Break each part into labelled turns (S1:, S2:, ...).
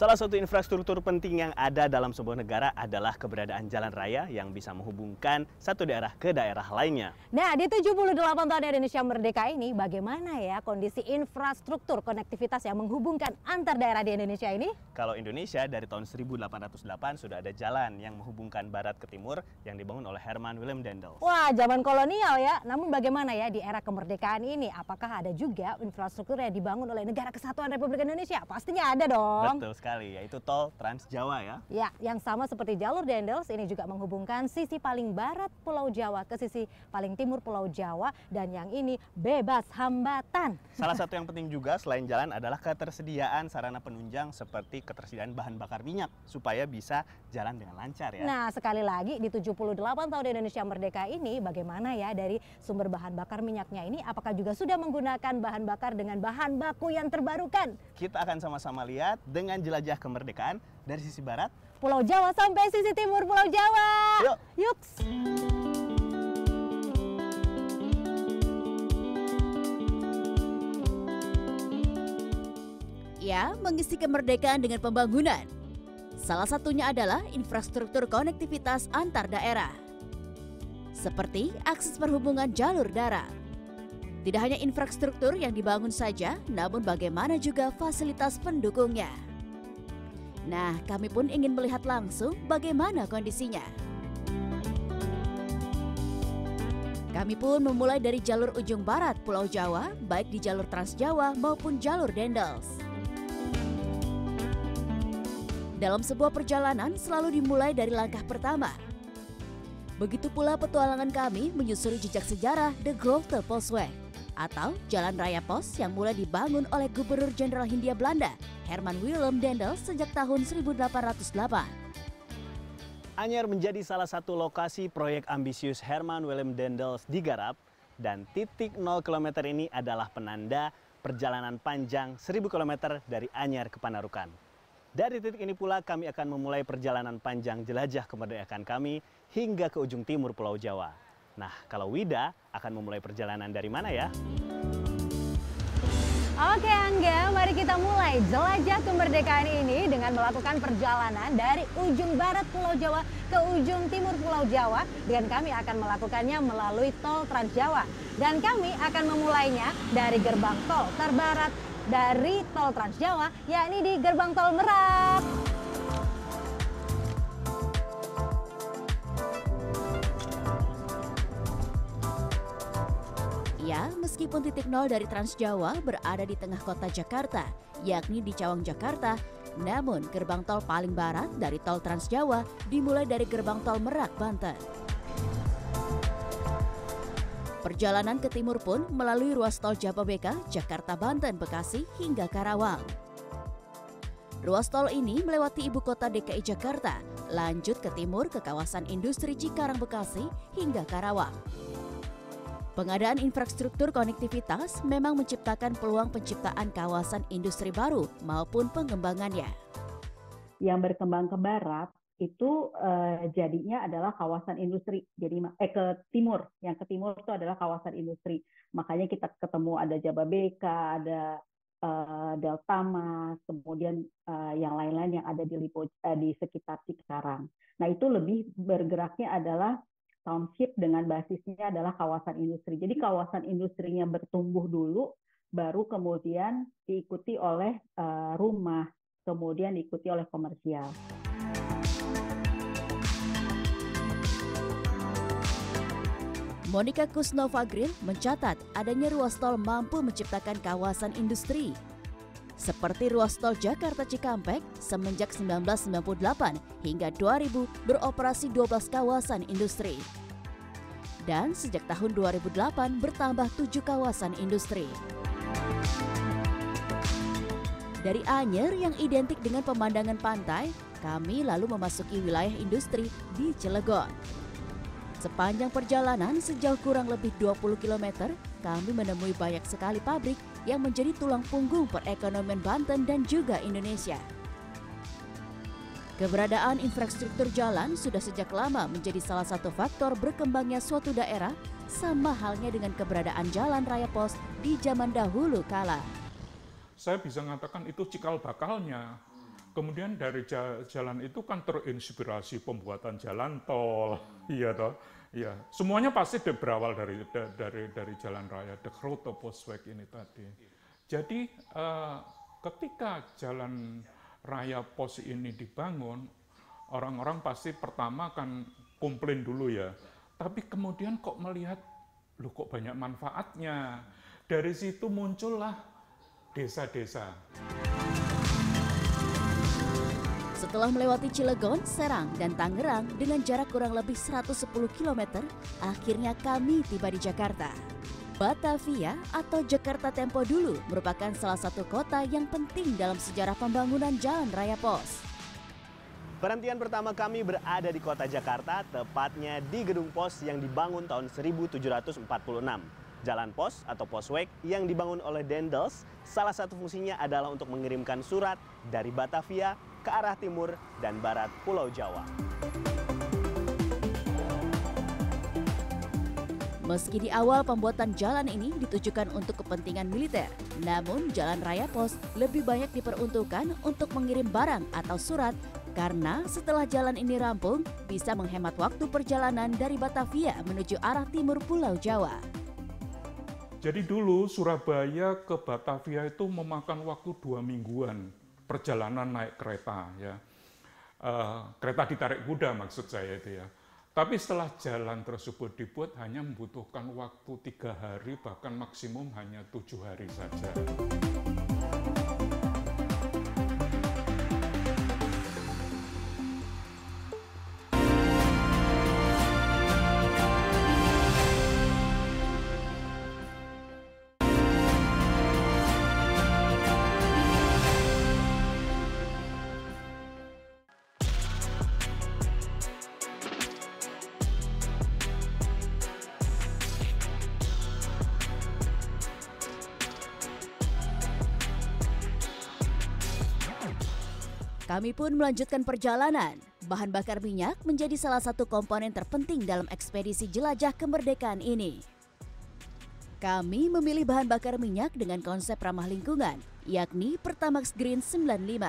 S1: Salah satu infrastruktur penting yang ada dalam sebuah negara adalah keberadaan jalan raya yang bisa menghubungkan satu daerah ke daerah lainnya.
S2: Nah, di 78 tahun Indonesia Merdeka ini bagaimana ya kondisi infrastruktur konektivitas yang menghubungkan antar daerah di Indonesia ini?
S1: Kalau Indonesia dari tahun 1808 sudah ada jalan yang menghubungkan barat ke timur yang dibangun oleh Herman Willem Dendels.
S2: Wah, zaman kolonial ya. Namun bagaimana ya di era kemerdekaan ini? Apakah ada juga infrastruktur yang dibangun oleh Negara Kesatuan Republik Indonesia? Pastinya ada dong.
S1: Betul sekali, yaitu tol Trans Jawa ya.
S2: Ya, yang sama seperti jalur Dendels ini juga menghubungkan sisi paling barat Pulau Jawa ke sisi paling timur Pulau Jawa dan yang ini bebas hambatan.
S1: Salah satu yang penting juga selain jalan adalah ketersediaan sarana penunjang seperti ketersediaan bahan bakar minyak supaya bisa jalan dengan lancar ya.
S2: Nah, sekali lagi di 78 tahun Indonesia Merdeka ini bagaimana ya dari sumber bahan bakar minyaknya ini apakah juga sudah menggunakan bahan bakar dengan bahan baku yang terbarukan?
S1: Kita akan sama-sama lihat dengan jelajah kemerdekaan dari sisi barat
S2: Pulau Jawa sampai sisi timur Pulau Jawa.
S1: Yuk.
S2: Yuks.
S3: Ya, mengisi kemerdekaan dengan pembangunan. Salah satunya adalah infrastruktur konektivitas antar daerah. Seperti akses perhubungan jalur darat. Tidak hanya infrastruktur yang dibangun saja, namun bagaimana juga fasilitas pendukungnya. Nah, kami pun ingin melihat langsung bagaimana kondisinya. Kami pun memulai dari jalur ujung barat Pulau Jawa, baik di jalur Trans Jawa maupun jalur Dendels. Dalam sebuah perjalanan selalu dimulai dari langkah pertama. Begitu pula petualangan kami menyusuri jejak sejarah The Grove Postway atau Jalan Raya Pos yang mulai dibangun oleh Gubernur Jenderal Hindia Belanda Herman Willem Dendels sejak tahun 1808.
S1: Anyer menjadi salah satu lokasi proyek ambisius Herman Willem Dendels digarap dan titik 0 km ini adalah penanda perjalanan panjang 1000 km dari Anyer ke Panarukan. Dari titik ini pula kami akan memulai perjalanan panjang jelajah kemerdekaan kami hingga ke ujung timur Pulau Jawa. Nah, kalau Wida akan memulai perjalanan dari mana ya?
S2: Oke Angga, mari kita mulai jelajah kemerdekaan ini dengan melakukan perjalanan dari ujung barat Pulau Jawa ke ujung timur Pulau Jawa dan kami akan melakukannya melalui tol Trans Jawa. Dan kami akan memulainya dari gerbang tol terbarat dari tol Trans Jawa yakni di gerbang tol Merak.
S3: Ya, meskipun titik nol dari Trans Jawa berada di tengah kota Jakarta, yakni di Cawang, Jakarta, namun gerbang tol paling barat dari tol Trans Jawa dimulai dari gerbang tol Merak, Banten. Perjalanan ke timur pun melalui ruas tol Jababeka, Jakarta, Banten, Bekasi, hingga Karawang. Ruas tol ini melewati ibu kota DKI Jakarta, lanjut ke timur ke kawasan industri Cikarang Bekasi hingga Karawang. Pengadaan infrastruktur konektivitas memang menciptakan peluang penciptaan kawasan industri baru maupun pengembangannya.
S4: Yang berkembang ke barat itu uh, jadinya adalah kawasan industri. Jadi eh ke timur, yang ke timur itu adalah kawasan industri. Makanya kita ketemu ada Jababeka, ada uh, Delta Mas, kemudian uh, yang lain-lain yang ada di Lipo, uh, di sekitar Cikarang. Nah itu lebih bergeraknya adalah township dengan basisnya adalah kawasan industri. Jadi kawasan industrinya bertumbuh dulu, baru kemudian diikuti oleh uh, rumah, kemudian diikuti oleh komersial.
S3: Monica Kusnova Grill mencatat adanya ruas tol mampu menciptakan kawasan industri. Seperti ruas tol Jakarta Cikampek semenjak 1998 hingga 2000 beroperasi 12 kawasan industri. Dan sejak tahun 2008 bertambah 7 kawasan industri. Dari Anyer yang identik dengan pemandangan pantai, kami lalu memasuki wilayah industri di Cilegon. Sepanjang perjalanan sejauh kurang lebih 20 km, kami menemui banyak sekali pabrik yang menjadi tulang punggung perekonomian Banten dan juga Indonesia. Keberadaan infrastruktur jalan sudah sejak lama menjadi salah satu faktor berkembangnya suatu daerah, sama halnya dengan keberadaan jalan raya pos di zaman dahulu kala.
S5: Saya bisa mengatakan itu cikal bakalnya Kemudian dari jalan itu kan terinspirasi pembuatan jalan tol, iya toh, iya. Semuanya pasti berawal dari dari dari jalan raya, the Grote Postweg ini tadi. Jadi uh, ketika jalan raya pos ini dibangun, orang-orang pasti pertama kan komplain dulu ya. Tapi kemudian kok melihat, lu kok banyak manfaatnya. Dari situ muncullah desa-desa.
S3: Setelah melewati Cilegon, Serang, dan Tangerang dengan jarak kurang lebih 110 km, akhirnya kami tiba di Jakarta. Batavia atau Jakarta Tempo dulu merupakan salah satu kota yang penting dalam sejarah pembangunan jalan raya pos.
S1: Perhentian pertama kami berada di kota Jakarta, tepatnya di gedung pos yang dibangun tahun 1746. Jalan pos atau posweg yang dibangun oleh Dendels, salah satu fungsinya adalah untuk mengirimkan surat dari Batavia ke arah timur dan barat Pulau Jawa.
S3: Meski di awal pembuatan jalan ini ditujukan untuk kepentingan militer, namun jalan raya pos lebih banyak diperuntukkan untuk mengirim barang atau surat karena setelah jalan ini rampung bisa menghemat waktu perjalanan dari Batavia menuju arah timur Pulau Jawa.
S5: Jadi dulu Surabaya ke Batavia itu memakan waktu dua mingguan perjalanan naik kereta ya. Uh, kereta ditarik kuda maksud saya itu ya. Tapi setelah jalan tersebut dibuat hanya membutuhkan waktu tiga hari bahkan maksimum hanya tujuh hari saja.
S3: Kami pun melanjutkan perjalanan. Bahan bakar minyak menjadi salah satu komponen terpenting dalam ekspedisi jelajah kemerdekaan ini. Kami memilih bahan bakar minyak dengan konsep ramah lingkungan, yakni Pertamax Green 95.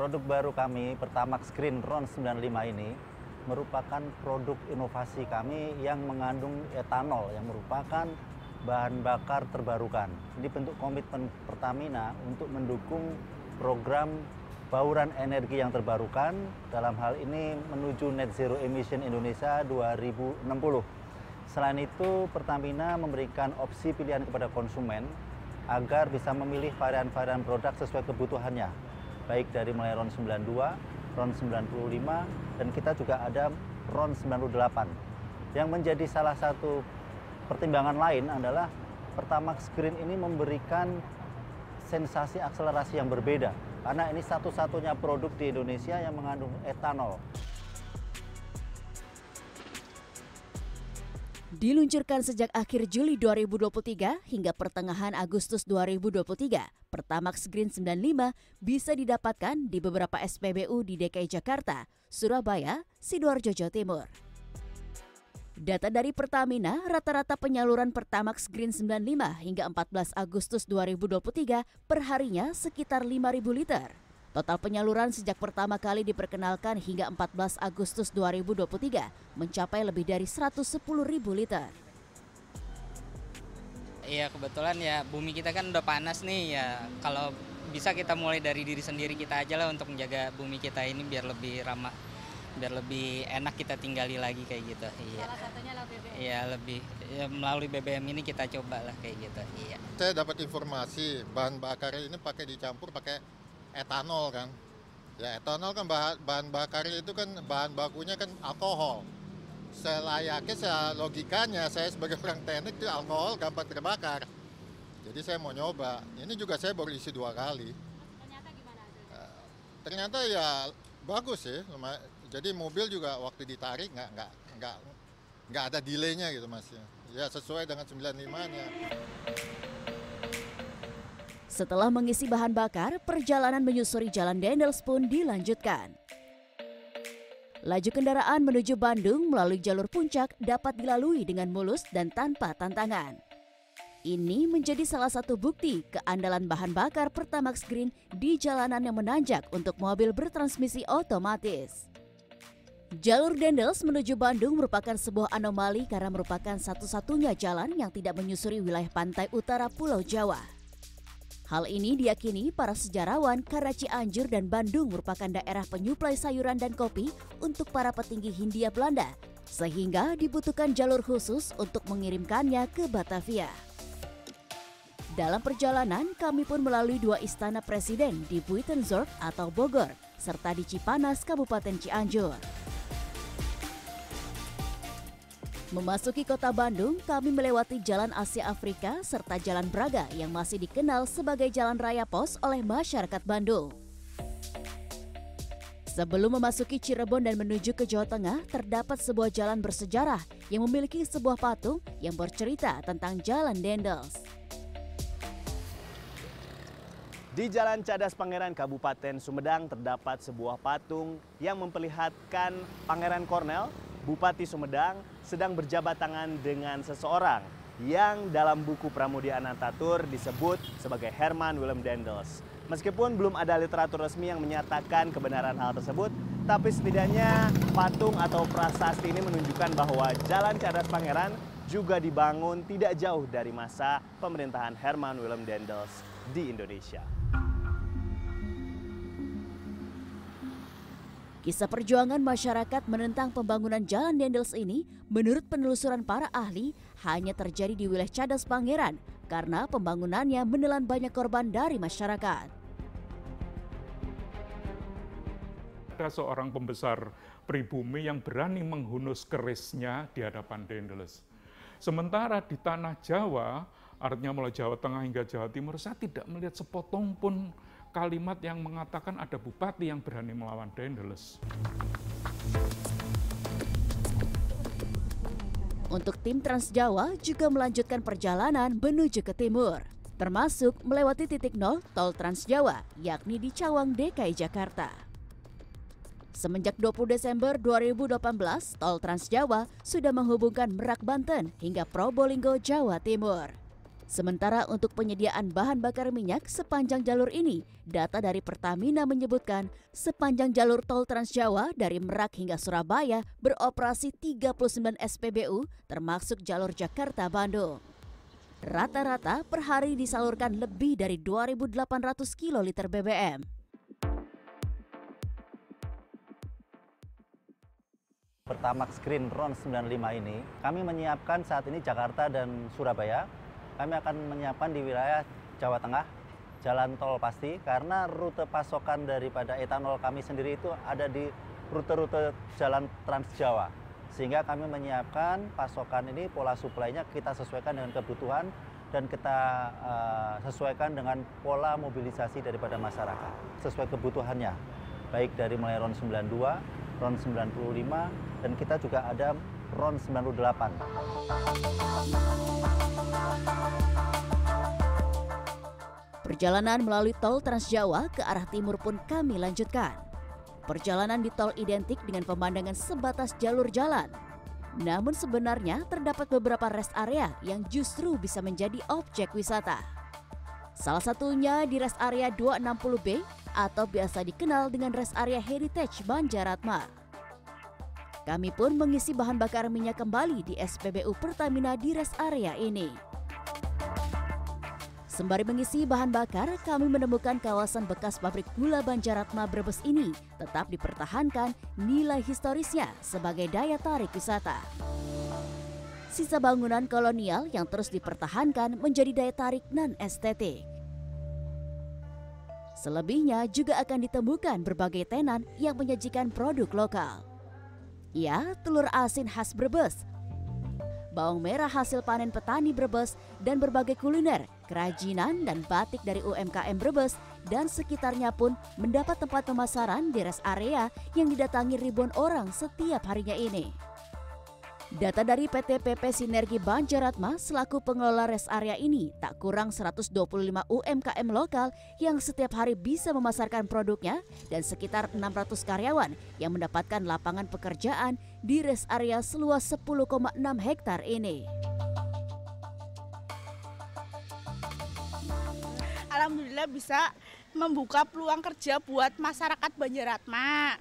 S6: Produk baru kami, Pertamax Green RON 95 ini, merupakan produk inovasi kami yang mengandung etanol yang merupakan bahan bakar terbarukan. Ini bentuk komitmen Pertamina untuk mendukung program bauran energi yang terbarukan dalam hal ini menuju net zero emission Indonesia 2060. Selain itu, Pertamina memberikan opsi pilihan kepada konsumen agar bisa memilih varian-varian produk sesuai kebutuhannya, baik dari mulai RON 92, RON 95, dan kita juga ada RON 98. Yang menjadi salah satu pertimbangan lain adalah Pertamax Green ini memberikan sensasi akselerasi yang berbeda karena ini satu-satunya produk di Indonesia yang mengandung etanol.
S3: Diluncurkan sejak akhir Juli 2023 hingga pertengahan Agustus 2023, Pertamax Green 95 bisa didapatkan di beberapa SPBU di DKI Jakarta, Surabaya, Sidoarjo, Jawa Timur. Data dari Pertamina, rata-rata penyaluran Pertamax Green 95 hingga 14 Agustus 2023 perharinya sekitar 5.000 liter. Total penyaluran sejak pertama kali diperkenalkan hingga 14 Agustus 2023 mencapai lebih dari 110.000 liter.
S7: Iya kebetulan ya bumi kita kan udah panas nih ya kalau bisa kita mulai dari diri sendiri kita aja lah untuk menjaga bumi kita ini biar lebih ramah biar lebih enak kita tinggali lagi kayak gitu. Iya.
S2: Salah satunya BBM.
S7: Iya lebih ya, melalui BBM ini kita coba lah kayak gitu. Iya.
S8: Saya dapat informasi bahan bakar ini pakai dicampur pakai etanol kan. Ya etanol kan bahan, bahan bakar itu kan bahan bakunya kan alkohol. Saya layaknya, saya logikanya saya sebagai orang teknik itu alkohol gampang terbakar. Jadi saya mau nyoba. Ini juga saya baru isi dua kali.
S2: Ternyata gimana
S8: Uh, ternyata ya bagus sih, lumayan jadi mobil juga waktu ditarik nggak nggak nggak nggak ada delaynya gitu mas ya sesuai dengan 95-nya.
S3: Setelah mengisi bahan bakar, perjalanan menyusuri Jalan Dendels pun dilanjutkan. Laju kendaraan menuju Bandung melalui jalur puncak dapat dilalui dengan mulus dan tanpa tantangan. Ini menjadi salah satu bukti keandalan bahan bakar Pertamax Green di jalanan yang menanjak untuk mobil bertransmisi otomatis. Jalur Dendels menuju Bandung merupakan sebuah anomali karena merupakan satu-satunya jalan yang tidak menyusuri wilayah pantai utara Pulau Jawa. Hal ini diyakini para sejarawan karena Cianjur dan Bandung merupakan daerah penyuplai sayuran dan kopi untuk para petinggi Hindia Belanda, sehingga dibutuhkan jalur khusus untuk mengirimkannya ke Batavia. Dalam perjalanan, kami pun melalui dua istana presiden di Buitenzorg atau Bogor, serta di Cipanas, Kabupaten Cianjur. Memasuki kota Bandung, kami melewati Jalan Asia Afrika serta Jalan Braga yang masih dikenal sebagai Jalan Raya Pos oleh masyarakat Bandung. Sebelum memasuki Cirebon dan menuju ke Jawa Tengah, terdapat sebuah jalan bersejarah yang memiliki sebuah patung yang bercerita tentang Jalan Dendels.
S1: Di Jalan Cadas Pangeran Kabupaten Sumedang terdapat sebuah patung yang memperlihatkan Pangeran Kornel Bupati Sumedang sedang berjabat tangan dengan seseorang yang dalam buku Pramudia Anantatur disebut sebagai Herman Willem Dendels. Meskipun belum ada literatur resmi yang menyatakan kebenaran hal tersebut, tapi setidaknya patung atau prasasti ini menunjukkan bahwa Jalan Cadas Pangeran juga dibangun tidak jauh dari masa pemerintahan Herman Willem Dendels di Indonesia.
S3: Kisah perjuangan masyarakat menentang pembangunan Jalan Dendels ini menurut penelusuran para ahli hanya terjadi di wilayah Cadas Pangeran karena pembangunannya menelan banyak korban dari masyarakat.
S5: Ada seorang pembesar pribumi yang berani menghunus kerisnya di hadapan Dendels. Sementara di tanah Jawa, artinya mulai Jawa Tengah hingga Jawa Timur, saya tidak melihat sepotong pun kalimat yang mengatakan ada bupati yang berani melawan Dendels.
S3: Untuk tim Trans Jawa juga melanjutkan perjalanan menuju ke timur, termasuk melewati titik nol tol Trans Jawa, yakni di Cawang, DKI Jakarta. Semenjak 20 Desember 2018, tol Trans Jawa sudah menghubungkan Merak Banten hingga Probolinggo, Jawa Timur. Sementara untuk penyediaan bahan bakar minyak sepanjang jalur ini, data dari Pertamina menyebutkan sepanjang jalur tol Trans Jawa dari Merak hingga Surabaya beroperasi 39 SPBU termasuk jalur Jakarta-Bandung. Rata-rata per hari disalurkan lebih dari 2.800 kiloliter BBM.
S6: Pertamax Green RON 95 ini, kami menyiapkan saat ini Jakarta dan Surabaya kami akan menyiapkan di wilayah Jawa Tengah jalan tol pasti karena rute pasokan daripada etanol kami sendiri itu ada di rute-rute jalan Trans Jawa sehingga kami menyiapkan pasokan ini pola suplainya kita sesuaikan dengan kebutuhan dan kita uh, sesuaikan dengan pola mobilisasi daripada masyarakat sesuai kebutuhannya. Baik dari mulai RON 92, RON 95 dan kita juga ada RON 98.
S3: Perjalanan melalui tol Trans Jawa ke arah timur pun kami lanjutkan. Perjalanan di tol identik dengan pemandangan sebatas jalur jalan. Namun sebenarnya terdapat beberapa rest area yang justru bisa menjadi objek wisata. Salah satunya di rest area 260B atau biasa dikenal dengan rest area Heritage Banjaratma. Kami pun mengisi bahan bakar minyak kembali di SPBU Pertamina di rest area ini. Sembari mengisi bahan bakar, kami menemukan kawasan bekas pabrik gula Banjaratma Brebes ini tetap dipertahankan nilai historisnya sebagai daya tarik wisata. Sisa bangunan kolonial yang terus dipertahankan menjadi daya tarik non-estetik. Selebihnya juga akan ditemukan berbagai tenan yang menyajikan produk lokal. Ya, telur asin khas Brebes, bawang merah hasil panen petani Brebes, dan berbagai kuliner, kerajinan, dan batik dari UMKM Brebes dan sekitarnya pun mendapat tempat pemasaran di rest area yang didatangi ribuan orang setiap harinya ini. Data dari PT PP Sinergi Banjaratma selaku pengelola rest area ini tak kurang 125 UMKM lokal yang setiap hari bisa memasarkan produknya dan sekitar 600 karyawan yang mendapatkan lapangan pekerjaan di rest area seluas 10,6 hektar ini.
S9: alhamdulillah bisa membuka peluang kerja buat masyarakat Banjaratma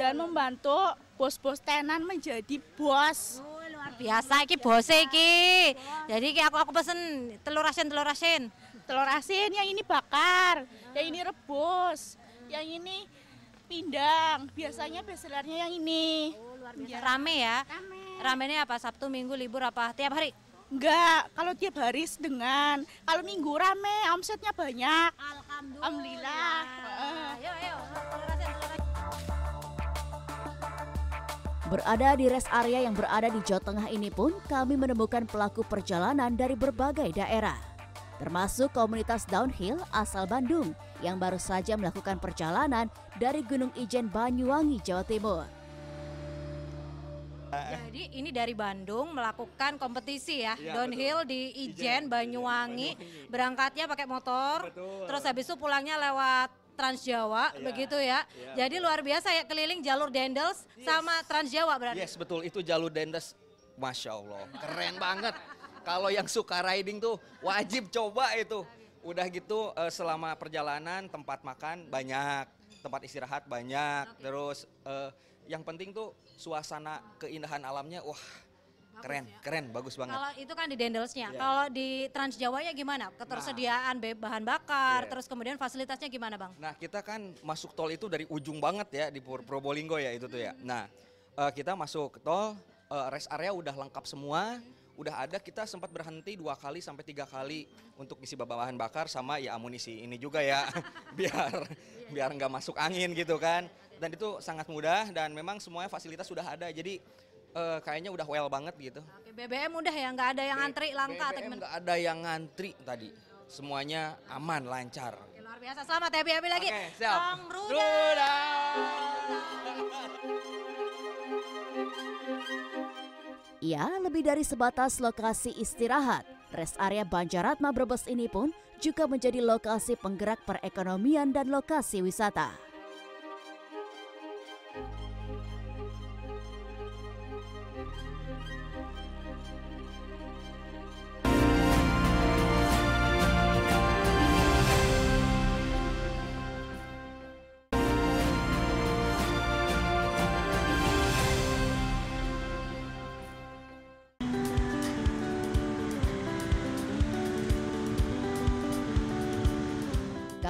S9: dan membantu bos-bos tenan menjadi bos.
S2: Oh, luar biasa iki bos iki. Jadi iki aku aku pesen telur asin telur asin.
S9: Telur asin yang ini bakar, yang ini rebus, yang ini pindang. Biasanya bestsellernya yang ini.
S2: Oh, luar biasa. Ya. Rame ya? Rame. Ramenya apa? Sabtu, Minggu, libur apa? Tiap hari?
S9: Enggak, kalau tiap hari sedengan. Kalau minggu rame, omsetnya banyak.
S2: Alhamdulillah. Alhamdulillah. Ayo, ayo.
S3: Berada di rest area yang berada di Jawa Tengah ini pun kami menemukan pelaku perjalanan dari berbagai daerah. Termasuk komunitas downhill asal Bandung yang baru saja melakukan perjalanan dari Gunung Ijen Banyuwangi, Jawa Timur.
S2: Jadi ini dari Bandung melakukan kompetisi ya, ya downhill betul. di Ijen, Banyuwangi. Berangkatnya pakai motor, betul. terus habis itu pulangnya lewat Trans Jawa, ya, begitu ya. ya. Jadi luar biasa ya keliling jalur Dendels yes. sama Trans Jawa berarti.
S10: Yes, betul. Itu jalur Dendels. Masya Allah, keren banget. Kalau yang suka riding tuh wajib coba itu. Udah gitu eh, selama perjalanan tempat makan banyak, tempat istirahat banyak, okay. terus uh, yang penting tuh suasana keindahan alamnya wah keren ya? keren bagus banget.
S2: Kalau itu kan di Dendelsnya. Yeah. kalau di Trans Jawa ya gimana? Ketersediaan nah, bahan bakar yeah. terus kemudian fasilitasnya gimana bang?
S10: Nah kita kan masuk tol itu dari ujung banget ya di Probolinggo ya itu tuh ya. Nah uh, kita masuk tol uh, rest area udah lengkap semua. Udah ada kita sempat berhenti dua kali sampai tiga kali untuk isi bahan bakar sama ya amunisi ini juga ya. Biar biar nggak masuk angin gitu kan. Dan itu sangat mudah dan memang semuanya fasilitas sudah ada. Jadi uh, kayaknya udah well banget gitu.
S2: Oke, BBM udah ya nggak ada yang ngantri langka
S10: BBM nggak ada yang ngantri tadi semuanya aman lancar.
S2: Oke, luar biasa selamat ya happy lagi.
S10: Oke, siap.
S2: Om Ruda. Ruda.
S3: Ya, lebih dari sebatas lokasi istirahat, rest area Banjaratma Brebes ini pun juga menjadi lokasi penggerak perekonomian dan lokasi wisata.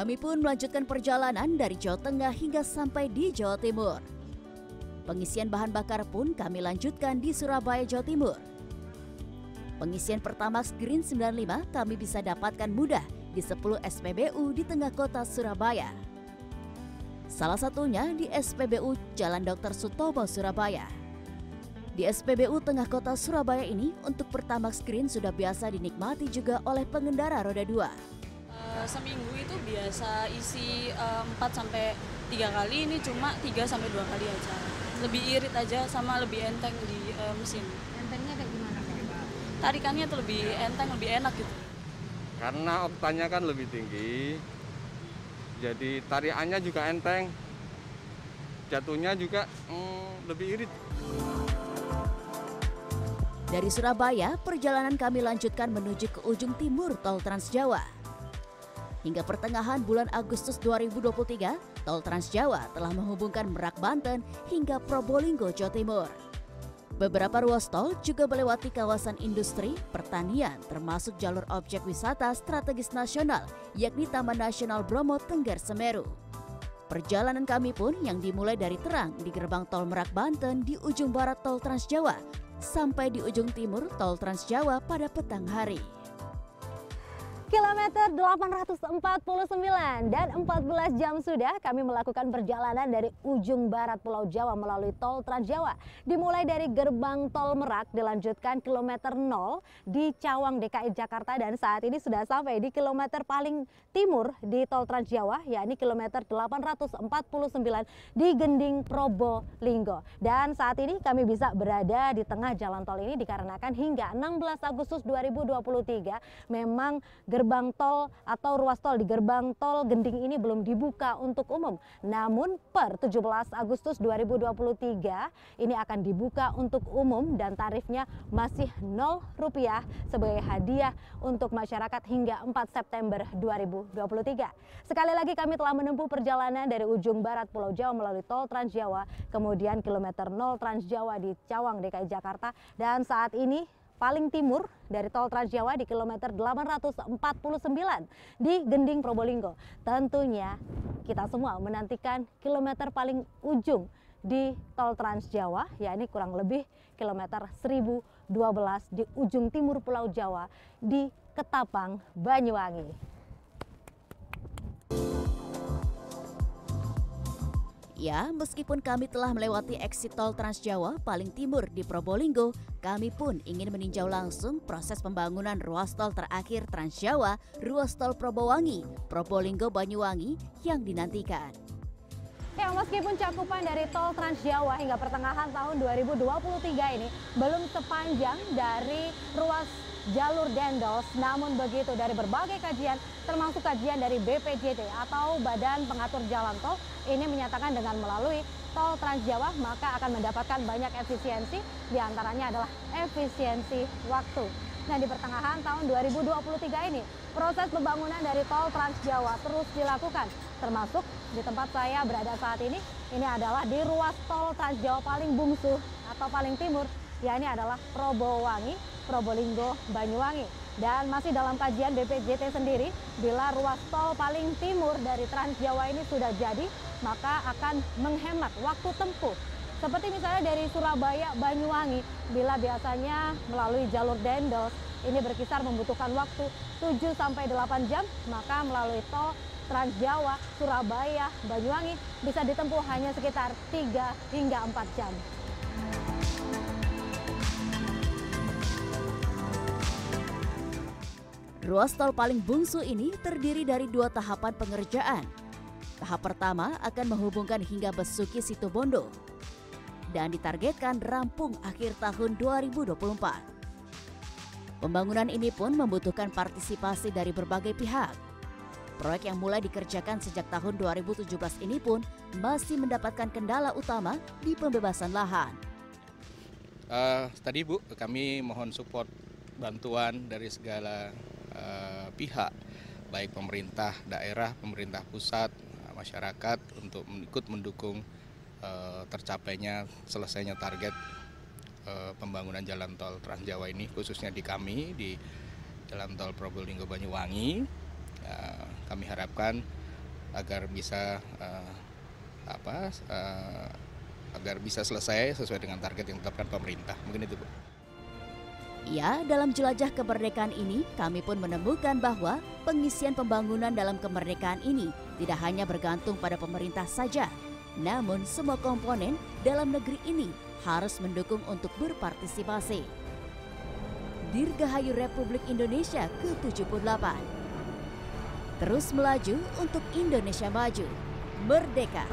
S3: Kami pun melanjutkan perjalanan dari Jawa Tengah hingga sampai di Jawa Timur. Pengisian bahan bakar pun kami lanjutkan di Surabaya, Jawa Timur. Pengisian Pertamax Green 95 kami bisa dapatkan mudah di 10 SPBU di tengah kota Surabaya. Salah satunya di SPBU Jalan Dr. Sutomo, Surabaya. Di SPBU Tengah Kota Surabaya ini, untuk Pertamax Green sudah biasa dinikmati juga oleh pengendara roda 2.
S11: Eh, seminggu itu biasa isi uh, eh, 4 sampai 3 kali, ini cuma 3 sampai 2 kali aja. Lebih irit aja sama lebih enteng di uh, mesin.
S2: Entengnya kayak gimana?
S11: Tarikannya tuh lebih enteng, lebih enak gitu.
S12: Karena oktanya kan lebih tinggi, jadi tarikannya juga enteng, jatuhnya juga mm, lebih irit.
S3: Dari Surabaya, perjalanan kami lanjutkan menuju ke ujung timur Tol Trans Jawa. Hingga pertengahan bulan Agustus 2023, tol Trans Jawa telah menghubungkan Merak Banten hingga Probolinggo, Jawa Timur. Beberapa ruas tol juga melewati kawasan industri, pertanian, termasuk jalur objek wisata strategis nasional, yakni Taman Nasional Bromo Tengger Semeru. Perjalanan kami pun yang dimulai dari terang di gerbang tol Merak Banten di ujung barat tol Trans Jawa sampai di ujung timur tol Trans Jawa pada petang hari
S2: kilometer 849 dan 14 jam sudah kami melakukan perjalanan dari ujung barat Pulau Jawa melalui tol Trans Jawa. Dimulai dari gerbang tol Merak dilanjutkan kilometer 0 di Cawang DKI Jakarta dan saat ini sudah sampai di kilometer paling timur di tol Trans Jawa yakni kilometer 849 di Gending Probolinggo. Dan saat ini kami bisa berada di tengah jalan tol ini dikarenakan hingga 16 Agustus 2023 memang gerbang gerbang tol atau ruas tol di gerbang tol Gending ini belum dibuka untuk umum. Namun per 17 Agustus 2023 ini akan dibuka untuk umum dan tarifnya masih 0 rupiah sebagai hadiah untuk masyarakat hingga 4 September 2023. Sekali lagi kami telah menempuh perjalanan dari ujung barat Pulau Jawa melalui tol Trans Jawa, kemudian kilometer 0 Trans Jawa di Cawang, DKI Jakarta dan saat ini paling timur dari tol Trans Jawa di kilometer 849 di Gending Probolinggo. Tentunya kita semua menantikan kilometer paling ujung di tol Trans Jawa, yakni kurang lebih kilometer 1012 di ujung timur Pulau Jawa di Ketapang, Banyuwangi.
S3: Ya, meskipun kami telah melewati exit tol Trans Jawa paling timur di Probolinggo, kami pun ingin meninjau langsung proses pembangunan ruas tol terakhir Trans Jawa, ruas tol Probowangi, Probolinggo Banyuwangi yang dinantikan.
S2: Ya, meskipun cakupan dari tol Trans Jawa hingga pertengahan tahun 2023 ini belum sepanjang dari ruas jalur Dendels, namun begitu dari berbagai kajian termasuk kajian dari BPJT atau Badan Pengatur Jalan Tol ini menyatakan dengan melalui tol Trans Jawa maka akan mendapatkan banyak efisiensi di antaranya adalah efisiensi waktu. Nah di pertengahan tahun 2023 ini proses pembangunan dari tol Trans Jawa terus dilakukan termasuk di tempat saya berada saat ini ini adalah di ruas tol Trans Jawa paling bungsu atau paling timur ya ini adalah Probowangi Probolinggo, Banyuwangi. Dan masih dalam kajian BPJT sendiri, bila ruas tol paling timur dari Trans Jawa ini sudah jadi, maka akan menghemat waktu tempuh. Seperti misalnya dari Surabaya, Banyuwangi, bila biasanya melalui jalur Dendels, ini berkisar membutuhkan waktu 7 sampai 8 jam, maka melalui tol Trans Jawa, Surabaya, Banyuwangi bisa ditempuh hanya sekitar 3 hingga 4 jam.
S3: Ruas tol paling bungsu ini terdiri dari dua tahapan pengerjaan. Tahap pertama akan menghubungkan hingga Besuki Situbondo dan ditargetkan rampung akhir tahun 2024. Pembangunan ini pun membutuhkan partisipasi dari berbagai pihak. Proyek yang mulai dikerjakan sejak tahun 2017 ini pun masih mendapatkan kendala utama di pembebasan lahan.
S13: Uh, tadi Bu, kami mohon support bantuan dari segala uh, pihak baik pemerintah daerah, pemerintah pusat, masyarakat untuk ikut mendukung uh, tercapainya selesainya target uh, pembangunan jalan tol Trans Jawa ini khususnya di kami di jalan tol Probolinggo Banyuwangi. Kami harapkan agar bisa uh, apa uh, agar bisa selesai sesuai dengan target yang ditetapkan pemerintah. Mungkin itu, Bu.
S3: Ya, dalam jelajah kemerdekaan ini, kami pun menemukan bahwa pengisian pembangunan dalam kemerdekaan ini tidak hanya bergantung pada pemerintah saja, namun semua komponen dalam negeri ini harus mendukung untuk berpartisipasi. Dirgahayu Republik Indonesia ke-78 Terus melaju untuk Indonesia maju. Merdeka!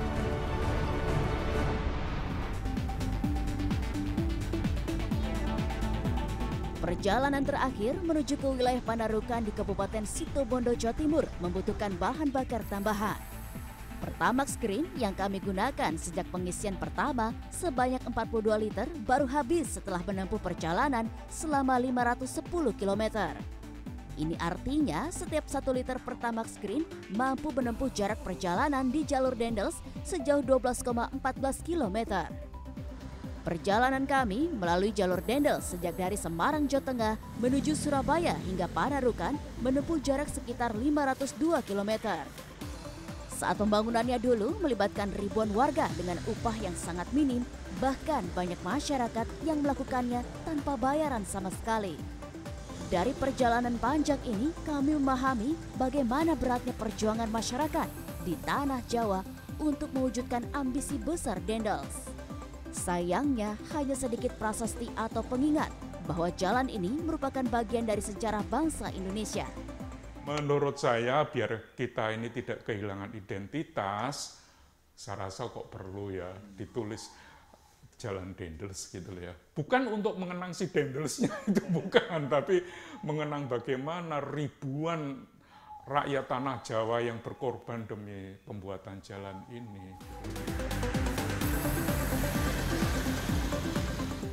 S3: Perjalanan terakhir menuju ke wilayah Panarukan di Kabupaten Situbondo, Jawa Timur membutuhkan bahan bakar tambahan. Pertamax Green yang kami gunakan sejak pengisian pertama sebanyak 42 liter baru habis setelah menempuh perjalanan selama 510 km. Ini artinya setiap 1 liter Pertamax Green mampu menempuh jarak perjalanan di jalur Dendels sejauh 12,14 km. Perjalanan kami melalui jalur Dendel sejak dari Semarang, Jawa Tengah menuju Surabaya hingga Panarukan menempuh jarak sekitar 502 km. Saat pembangunannya dulu melibatkan ribuan warga dengan upah yang sangat minim, bahkan banyak masyarakat yang melakukannya tanpa bayaran sama sekali. Dari perjalanan panjang ini, kami memahami bagaimana beratnya perjuangan masyarakat di tanah Jawa untuk mewujudkan ambisi besar Dendels. Sayangnya, hanya sedikit prasasti atau pengingat bahwa jalan ini merupakan bagian dari sejarah bangsa Indonesia.
S5: Menurut saya, biar kita ini tidak kehilangan identitas, saya rasa kok perlu ya ditulis Jalan Dendels gitu ya. Bukan untuk mengenang si Dendelsnya itu bukan, tapi mengenang bagaimana ribuan rakyat tanah Jawa yang berkorban demi pembuatan jalan ini.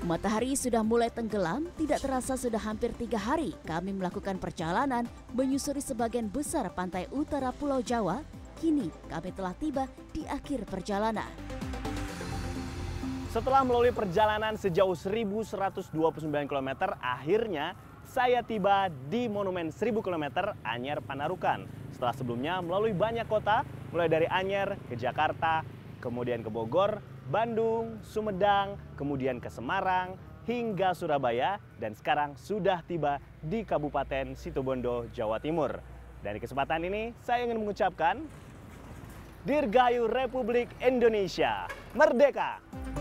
S3: Matahari sudah mulai tenggelam, tidak terasa sudah hampir tiga hari kami melakukan perjalanan menyusuri sebagian besar pantai utara Pulau Jawa. Kini kami telah tiba di akhir perjalanan.
S1: Setelah melalui perjalanan sejauh 1129 km, akhirnya saya tiba di Monumen 1000 km Anyer Panarukan. Setelah sebelumnya melalui banyak kota, mulai dari Anyer ke Jakarta, kemudian ke Bogor, Bandung, Sumedang, kemudian ke Semarang, hingga Surabaya, dan sekarang sudah tiba di Kabupaten Situbondo, Jawa Timur. Dari kesempatan ini, saya ingin mengucapkan Dirgayu Republik Indonesia Merdeka!